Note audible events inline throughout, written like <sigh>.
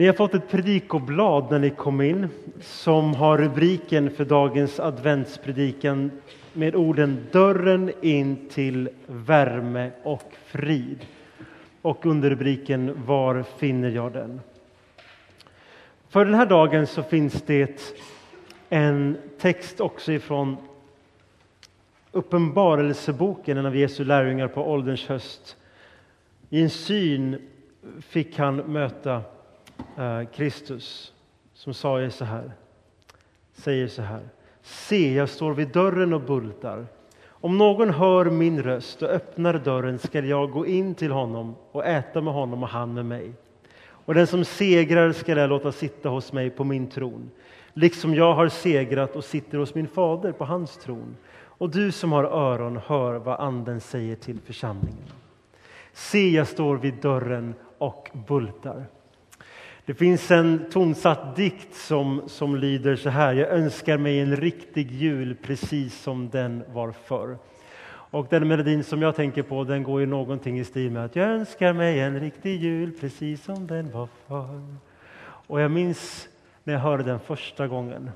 Ni har fått ett predikoblad när ni kom in som har rubriken för dagens adventspredikan med orden Dörren in till värme och frid. Och under rubriken Var finner jag den? För den här dagen så finns det en text också ifrån Uppenbarelseboken, en av Jesu lärjungar på ålderns höst. I en syn fick han möta Eh, Kristus som sa så här, säger så här. Se, jag står vid dörren och bultar. Om någon hör min röst och öppnar dörren skall jag gå in till honom och äta med honom och han med mig. Och den som segrar skall jag låta sitta hos mig på min tron, liksom jag har segrat och sitter hos min fader på hans tron. Och du som har öron, hör vad Anden säger till församlingen. Se, jag står vid dörren och bultar. Det finns en tonsatt dikt som, som lyder så här. Jag önskar mig en riktig jul precis som den var förr. Och den melodin som jag tänker på den går ju någonting i stil med att jag önskar mig en riktig jul precis som den var förr. Och jag minns när jag hörde den första gången.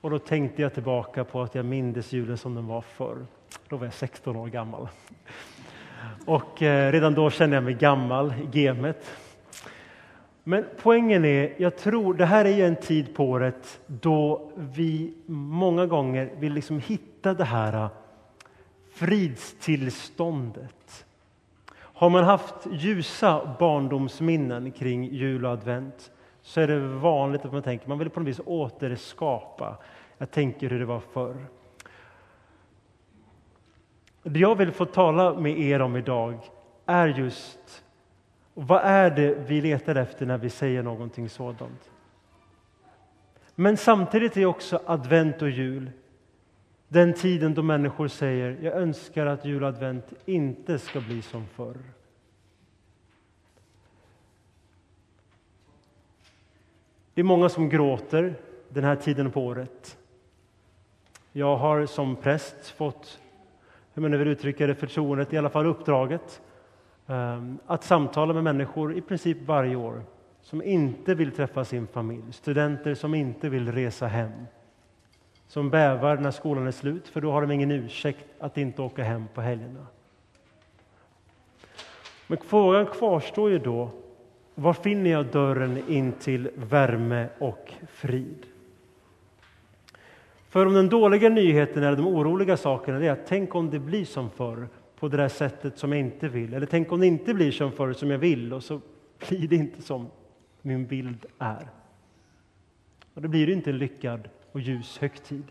Och då tänkte jag tillbaka på att jag mindes julen som den var förr. Då var jag 16 år gammal. Och eh, redan då kände jag mig gammal i gemet. Men poängen är, jag tror, det här är ju en tid på året då vi många gånger vill liksom hitta det här äh, fridstillståndet. Har man haft ljusa barndomsminnen kring jul och advent så är det vanligt att man tänker man vill på något vis återskapa. Jag tänker hur det var förr. Det jag vill få tala med er om idag är just och vad är det vi letar efter när vi säger någonting sådant? Men samtidigt är också advent och jul den tiden då människor säger jag önskar att jul och advent inte ska bli som förr. Det är många som gråter den här tiden på året. Jag har som präst fått, hur man vill uttrycka det, förtroendet, i alla fall uppdraget Ehm, att samtala med människor i princip varje år som inte vill träffa sin familj, studenter som inte vill resa hem som bävar när skolan är slut, för då har de ingen ursäkt att inte åka hem på helgerna. Men frågan kvarstår ju då, var finner jag dörren in till värme och frid? För om den dåliga nyheten eller de oroliga sakerna är att tänk om det blir som förr, på det där sättet som jag inte vill. Eller tänk om det inte blir som förr som jag vill och så blir det inte som min bild är. Och då blir det inte en lyckad och ljus högtid.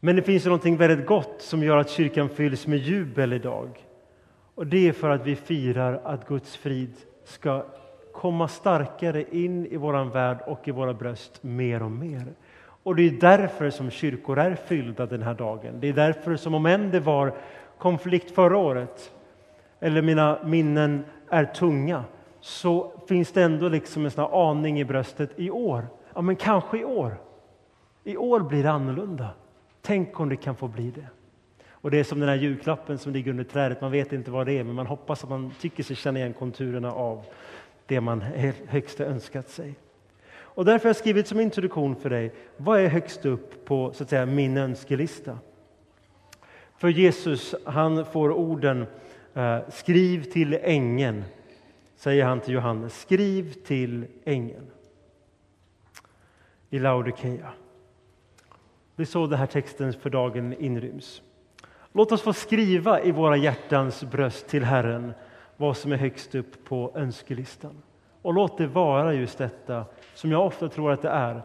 Men det finns något väldigt gott som gör att kyrkan fylls med jubel idag. Och det är för att vi firar att Guds frid ska komma starkare in i vår värld och i våra bröst mer och mer. Och det är därför som kyrkor är fyllda den här dagen. Det är därför som om än det var konflikt förra året, eller mina minnen är tunga, så finns det ändå liksom en sån aning i bröstet i år. Ja, men kanske i år. I år blir det annorlunda. Tänk om det kan få bli det. Och det är som den här julklappen som ligger under trädet. Man vet inte vad det är, men man hoppas att man tycker sig känna igen konturerna av det man högst önskat sig. Och därför har jag skrivit som introduktion för dig, vad är högst upp på så att säga, min önskelista? För Jesus, han får orden, eh, skriv till ängeln, säger han till Johannes, skriv till ängeln i Laodikeia. Det är så den här texten för dagen inryms. Låt oss få skriva i våra hjärtans bröst till Herren vad som är högst upp på önskelistan. Och låt det vara just detta som jag ofta tror att det är.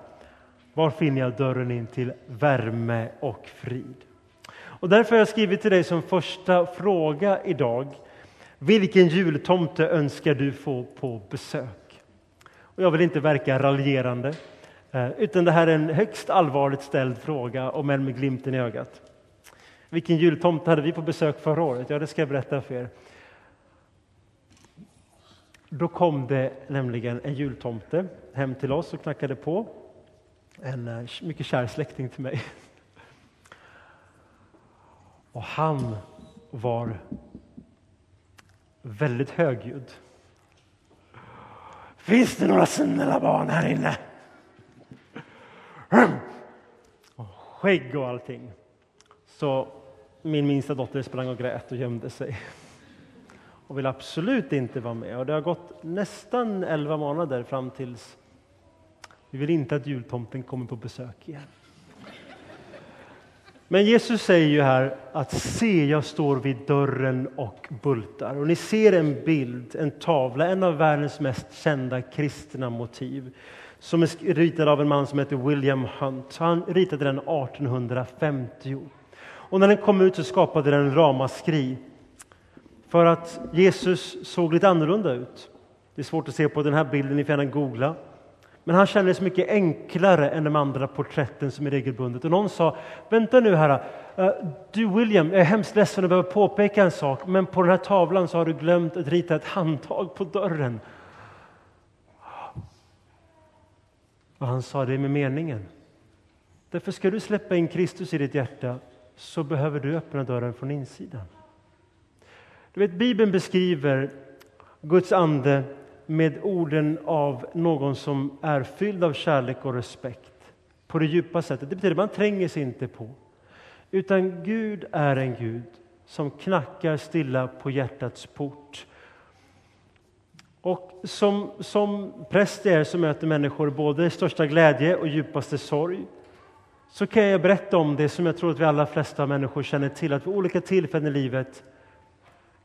Var finner jag dörren in till värme och frid? Och därför har jag skrivit till dig som första fråga idag. Vilken jultomte önskar du få på besök? Och jag vill inte verka raljerande, eh, utan det här är en högst allvarligt ställd fråga, om än med glimten i ögat. Vilken jultomte hade vi på besök förra året? Ja, det ska jag berätta för er. Då kom det nämligen en jultomte hem till oss och knackade på. En eh, mycket kär släkting till mig. <laughs> Och han var väldigt högljudd. Finns det några snälla barn här inne? Och skägg och allting. Så min minsta dotter sprang och grät och gömde sig <laughs> och vill absolut inte vara med. Och det har gått nästan elva månader fram tills vi vill inte att jultomten kommer på besök igen. Men Jesus säger ju här att se, jag står vid dörren och bultar. Och ni ser en bild, en tavla, en av världens mest kända kristna motiv som är ritad av en man som heter William Hunt. Han ritade den 1850. Och när den kom ut så skapade den ramaskri. För att Jesus såg lite annorlunda ut. Det är svårt att se på den här bilden, ni får gärna googla. Men han kändes mycket enklare än de andra porträtten som är regelbundet. Och någon sa, vänta nu här, eh, du William, jag är hemskt ledsen att behöva påpeka en sak, men på den här tavlan så har du glömt att rita ett handtag på dörren. Och han sa, det är med meningen. Därför ska du släppa in Kristus i ditt hjärta så behöver du öppna dörren från insidan. Du vet, Bibeln beskriver Guds ande med orden av någon som är fylld av kärlek och respekt på det djupa sättet. Det betyder att man tränger sig inte på. Utan Gud är en Gud som knackar stilla på hjärtats port. Och som, som präst är som möter människor både i största glädje och djupaste sorg så kan jag berätta om det som jag tror att vi alla flesta människor känner till, att vid olika tillfällen i livet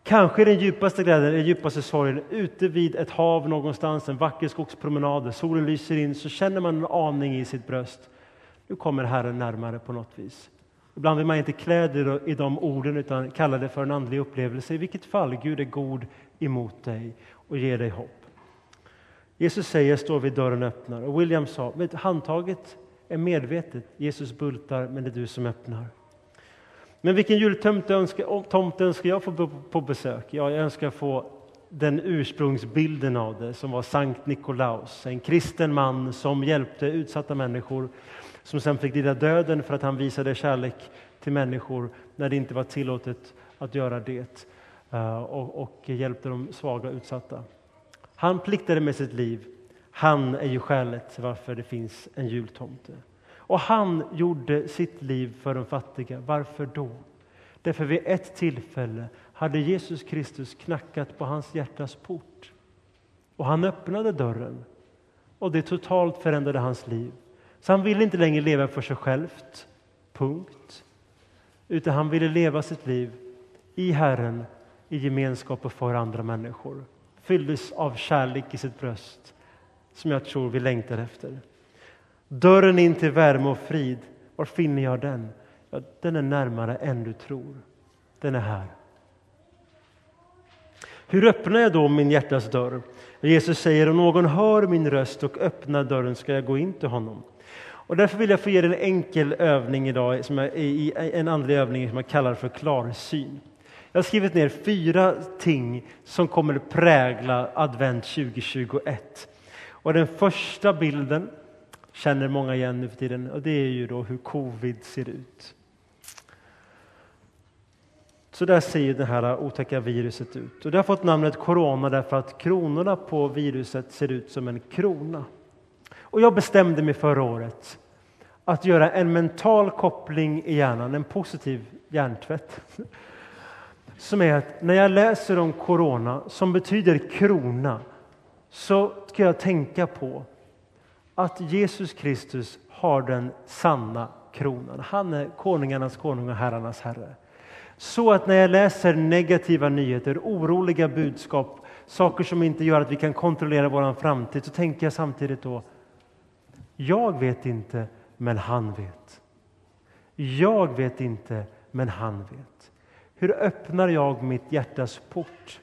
Kanske den djupaste glädjen, den djupaste sorgen, ute vid ett hav någonstans, en vacker skogspromenad, solen lyser in, så känner man en aning i sitt bröst. Nu kommer Herren närmare på något vis. Ibland vill man inte klä det i de orden, utan kalla det för en andlig upplevelse. I vilket fall, Gud är god emot dig och ger dig hopp. Jesus säger, står vid dörren och öppnar. Och William sa, handtaget är medvetet. Jesus bultar, men det är du som öppnar. Men vilken jultomte önskar, tomte önskar jag få på besök? Ja, jag önskar få den ursprungsbilden av det som var Sankt Nikolaus, en kristen man som hjälpte utsatta människor som sen fick lida döden för att han visade kärlek till människor när det inte var tillåtet att göra det eh, och, och hjälpte de svaga och utsatta. Han pliktade med sitt liv. Han är ju skälet till varför det finns en jultomte. Och han gjorde sitt liv för de fattiga. Varför då? Därför vid ett tillfälle hade Jesus Kristus knackat på hans hjärtas port. Och han öppnade dörren. Och det totalt förändrade hans liv. Så han ville inte längre leva för sig självt, punkt. Utan han ville leva sitt liv i Herren, i gemenskap och för andra människor. Fylldes av kärlek i sitt bröst, som jag tror vi längtar efter. Dörren in till värme och frid, var finner jag den? Ja, den är närmare än du tror. Den är här. Hur öppnar jag då min hjärtas dörr? Jesus säger om någon hör min röst och öppnar dörren ska jag gå in till honom. Och därför vill jag få ge er en enkel övning idag, som är en andlig övning som jag kallar för klarsyn. Jag har skrivit ner fyra ting som kommer att prägla advent 2021. Och den första bilden känner många igen nu för tiden och det är ju då hur covid ser ut. Så där ser det här otäcka viruset ut. Och det har fått namnet corona därför att kronorna på viruset ser ut som en krona. Och jag bestämde mig förra året att göra en mental koppling i hjärnan, en positiv hjärntvätt. Som är att när jag läser om corona, som betyder krona, så ska jag tänka på att Jesus Kristus har den sanna kronan. Han är konungarnas konung och herrarnas herre. Så att när jag läser negativa nyheter, oroliga budskap, saker som inte gör att vi kan kontrollera vår framtid, så tänker jag samtidigt då, jag vet inte, men han vet. Jag vet inte, men han vet. Hur öppnar jag mitt hjärtas port?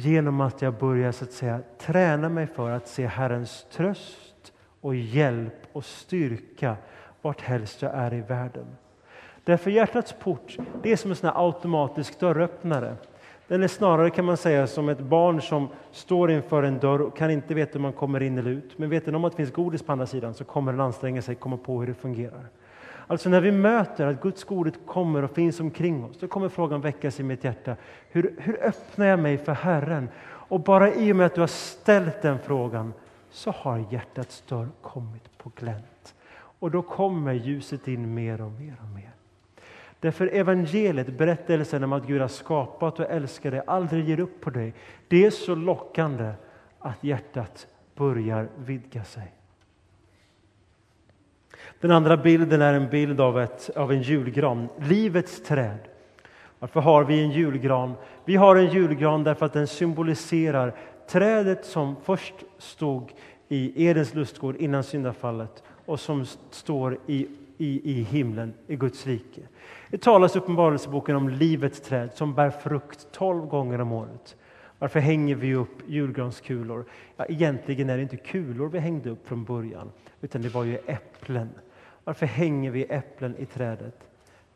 Genom att jag börjar så att säga, träna mig för att se Herrens tröst och hjälp och styrka vart helst jag är i världen. Därför hjärtats port, det är som en sån automatisk dörröppnare. Den är snarare kan man säga som ett barn som står inför en dörr och kan inte veta om man kommer in eller ut. Men vet den om att det finns godis på andra sidan så kommer den anstränga sig komma på hur det fungerar. Alltså när vi möter att Guds Ordet kommer och finns omkring oss, då kommer frågan väckas i mitt hjärta. Hur, hur öppnar jag mig för Herren? Och bara i och med att du har ställt den frågan så har hjärtats dörr kommit på glänt. Och då kommer ljuset in mer och mer och mer. Därför evangeliet, berättelsen om att Gud har skapat och älskar dig, aldrig ger upp på dig. Det är så lockande att hjärtat börjar vidga sig. Den andra bilden är en bild av, ett, av en julgran, livets träd. Varför har vi en julgran? Vi har en julgran därför att den symboliserar trädet som först stod i Edens lustgård innan syndafallet och som står i, i, i himlen, i Guds rike. Det talas i Uppenbarelseboken om livets träd som bär frukt tolv gånger om året. Varför hänger vi upp julgranskulor? Ja, egentligen är det inte kulor vi hängde upp från början, utan det var ju äpplen. Varför hänger vi äpplen i trädet?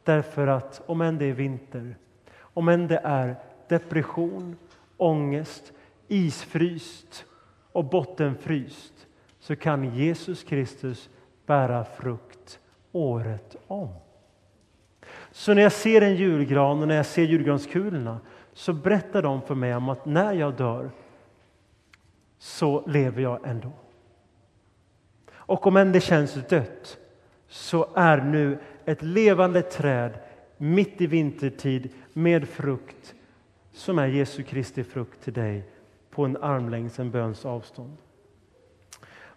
Därför att om än det är vinter, om än det är depression, ångest, isfryst och bottenfryst, så kan Jesus Kristus bära frukt året om. Så när jag ser en julgran och när jag ser julgranskulorna så berättar de för mig om att när jag dör så lever jag ändå. Och om än det känns dött så är nu ett levande träd mitt i vintertid med frukt som är Jesu Kristi frukt till dig på en armlängds, en böns avstånd.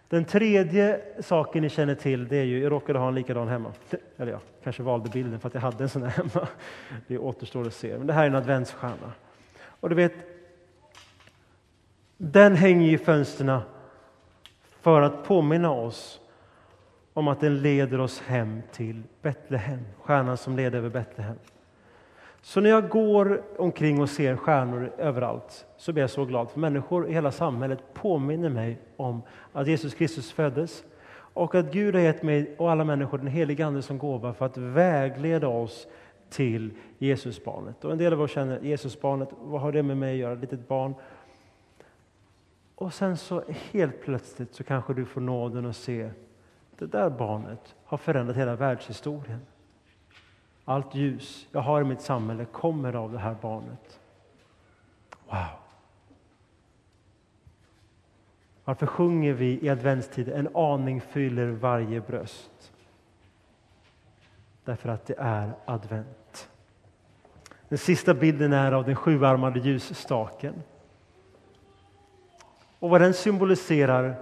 Den tredje saken ni känner till, det är ju, jag råkade ha en likadan hemma. Eller jag kanske valde bilden för att jag hade en sån här hemma. Det återstår att se. Men det här är en adventsstjärna. Och du vet, den hänger i fönstren för att påminna oss om att den leder oss hem till Betlehem, stjärnan som leder över Betlehem. Så när jag går omkring och ser stjärnor överallt så blir jag så glad, för människor i hela samhället påminner mig om att Jesus Kristus föddes och att Gud har gett mig och alla människor den helige Ande som gåva för att vägleda oss till Jesusbarnet. Och en del av oss känner Jesusbarnet, vad har det med mig att göra? Ett litet barn. Och sen så helt plötsligt så kanske du får nåden att se det där barnet har förändrat hela världshistorien. Allt ljus jag har i mitt samhälle kommer av det här barnet. Wow! Varför sjunger vi i adventstid En aning fyller varje bröst? Därför att det är advent. Den sista bilden är av den sjuarmade ljusstaken. Och vad den symboliserar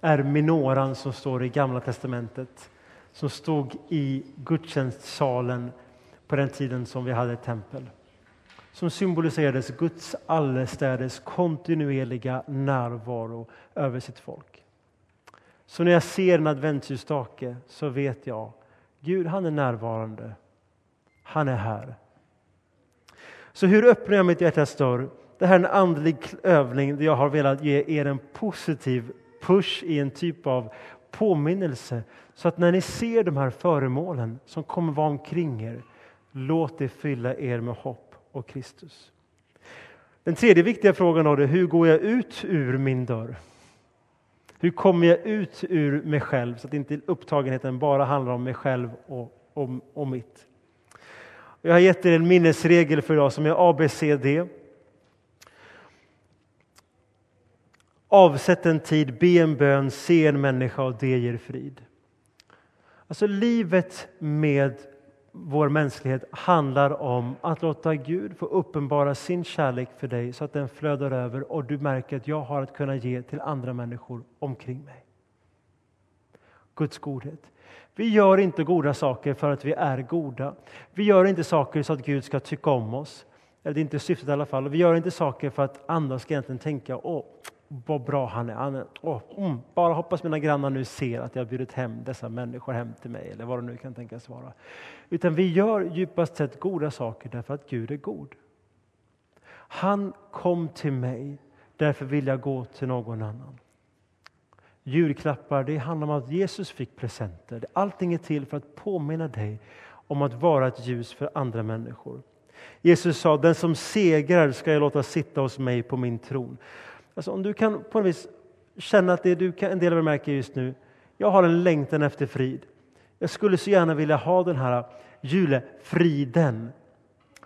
är minoran som står i Gamla testamentet som stod i gudstjänstsalen på den tiden som vi hade ett tempel. Som symboliserades Guds allestädes kontinuerliga närvaro över sitt folk. Så när jag ser en adventsljusstake så vet jag Gud han är närvarande. Han är här. Så hur öppnar jag mitt hjärtas dörr? Det här är en andlig övning där jag har velat ge er en positiv push i en typ av påminnelse. Så att när ni ser de här föremålen som kommer vara omkring er, låt det fylla er med hopp och Kristus. Den tredje viktiga frågan är hur går jag ut ur min dörr? Hur kommer jag ut ur mig själv så att inte upptagenheten bara handlar om mig själv och och, och mitt? Jag har gett er en minnesregel för idag som är ABCD. Avsätt en tid, be en bön, se en människa och det ger frid. Alltså livet med vår mänsklighet handlar om att låta Gud få uppenbara sin kärlek för dig så att den flödar över och du märker att jag har att kunna ge till andra människor omkring mig. Guds godhet. Vi gör inte goda saker för att vi är goda. Vi gör inte saker så att Gud ska tycka om oss. Eller det är inte syftet i alla fall. Vi gör inte saker för att andra ska egentligen tänka åh, vad bra han är. Han åh, mm, bara hoppas mina grannar nu ser att jag har bjudit hem dessa människor hem till mig, eller vad det nu kan tänkas vara. Utan vi gör djupast sett goda saker därför att Gud är god. Han kom till mig, därför vill jag gå till någon annan. Julklappar, det handlar om att Jesus fick presenter. Allting är till för att påminna dig om att vara ett ljus för andra människor. Jesus sa, den som segrar ska jag låta sitta hos mig på min tron. Alltså om du kan på något vis känna att det du kan, en del av er märker just nu, jag har en längtan efter frid. jag skulle så gärna vilja ha den här julefriden.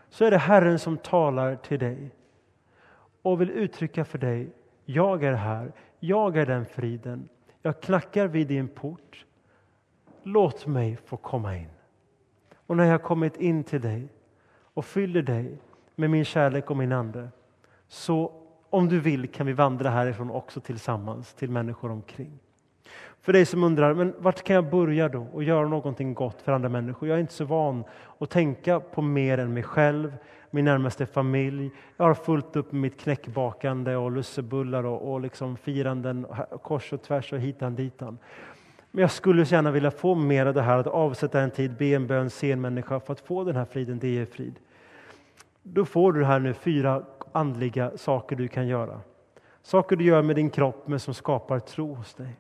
Så är det Herren som talar till dig och vill uttrycka för dig, jag är här, jag är den friden. Jag knackar vid din port. Låt mig få komma in. Och när jag har kommit in till dig och fyller dig med min kärlek och min ande, så om du vill kan vi vandra härifrån också tillsammans till människor omkring. För dig som undrar, men vart kan jag börja då och göra någonting gott för andra människor? Jag är inte så van att tänka på mer än mig själv, min närmaste familj. Jag har fullt upp med mitt knäckbakande och lussebullar och, och liksom firanden kors och tvärs och hitan ditan. Men jag skulle så gärna vilja få mer av det här, att avsätta en tid, be en bön, se en människa för att få den här friden, det är frid. Då får du här nu fyra andliga saker du kan göra. Saker du gör med din kropp men som skapar tro hos dig.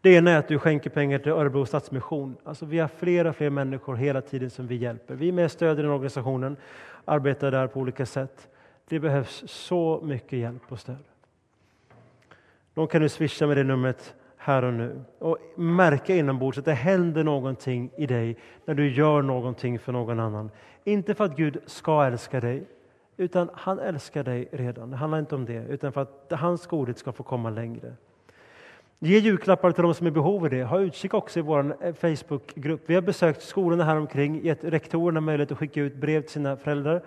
Det ena är att du skänker pengar till Örebro Stadsmission. Alltså vi har flera fler människor hela tiden som vi hjälper. Vi är med och stödjer den organisationen, arbetar där på olika sätt. Det behövs så mycket hjälp och stöd. Då kan du swisha med det numret här och nu och märka inombords att det händer någonting i dig när du gör någonting för någon annan. Inte för att Gud ska älska dig, utan han älskar dig redan. Det handlar inte om det, utan för att hans godhet ska få komma längre. Ge julklappar till de som är i behov av det. Ha utkik också i vår eh, Facebookgrupp. Vi har besökt skolorna här omkring, gett rektorerna möjlighet att skicka ut brev till sina föräldrar.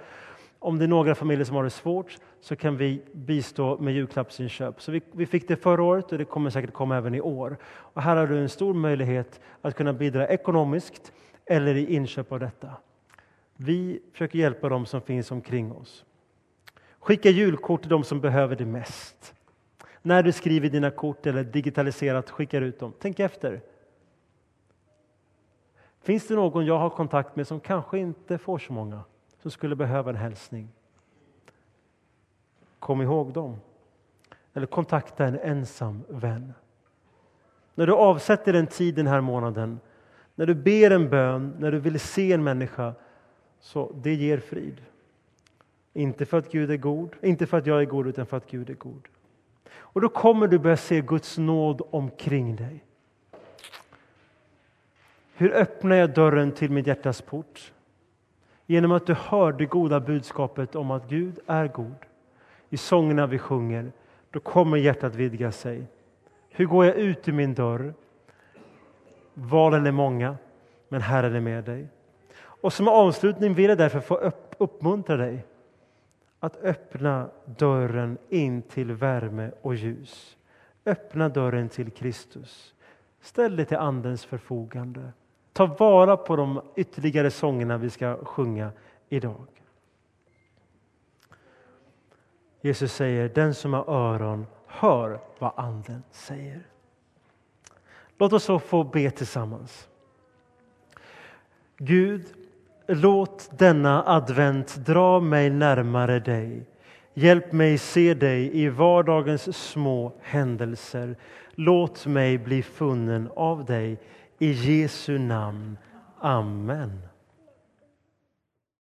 Om det är några familjer som har det svårt så kan vi bistå med julklappsinköp. Så vi, vi fick det förra året och det kommer säkert komma även i år. Och här har du en stor möjlighet att kunna bidra ekonomiskt eller i inköp av detta. Vi försöker hjälpa dem som finns omkring oss. Skicka julkort till dem som behöver det mest. När du skriver dina kort eller digitaliserat skickar ut dem, tänk efter. Finns det någon jag har kontakt med som kanske inte får så många, som skulle behöva en hälsning? Kom ihåg dem. Eller kontakta en ensam vän. När du avsätter en tid den här månaden, när du ber en bön, när du vill se en människa, så det ger frid. Inte för att Gud är god, inte för att jag är god, utan för att Gud är god. Och då kommer du börja se Guds nåd omkring dig. Hur öppnar jag dörren till mitt hjärtas port? Genom att du hör det goda budskapet om att Gud är god. I sångerna vi sjunger, då kommer hjärtat vidga sig. Hur går jag ut ur min dörr? Valen är många, men Herren är med dig. Och som avslutning vill jag därför få upp, uppmuntra dig att öppna dörren in till värme och ljus. Öppna dörren till Kristus. Ställ dig till Andens förfogande. Ta vara på de ytterligare sångerna vi ska sjunga idag. Jesus säger, den som har öron, hör vad Anden säger. Låt oss så få be tillsammans. Gud, Låt denna advent dra mig närmare dig. Hjälp mig se dig i vardagens små händelser. Låt mig bli funnen av dig. I Jesu namn. Amen.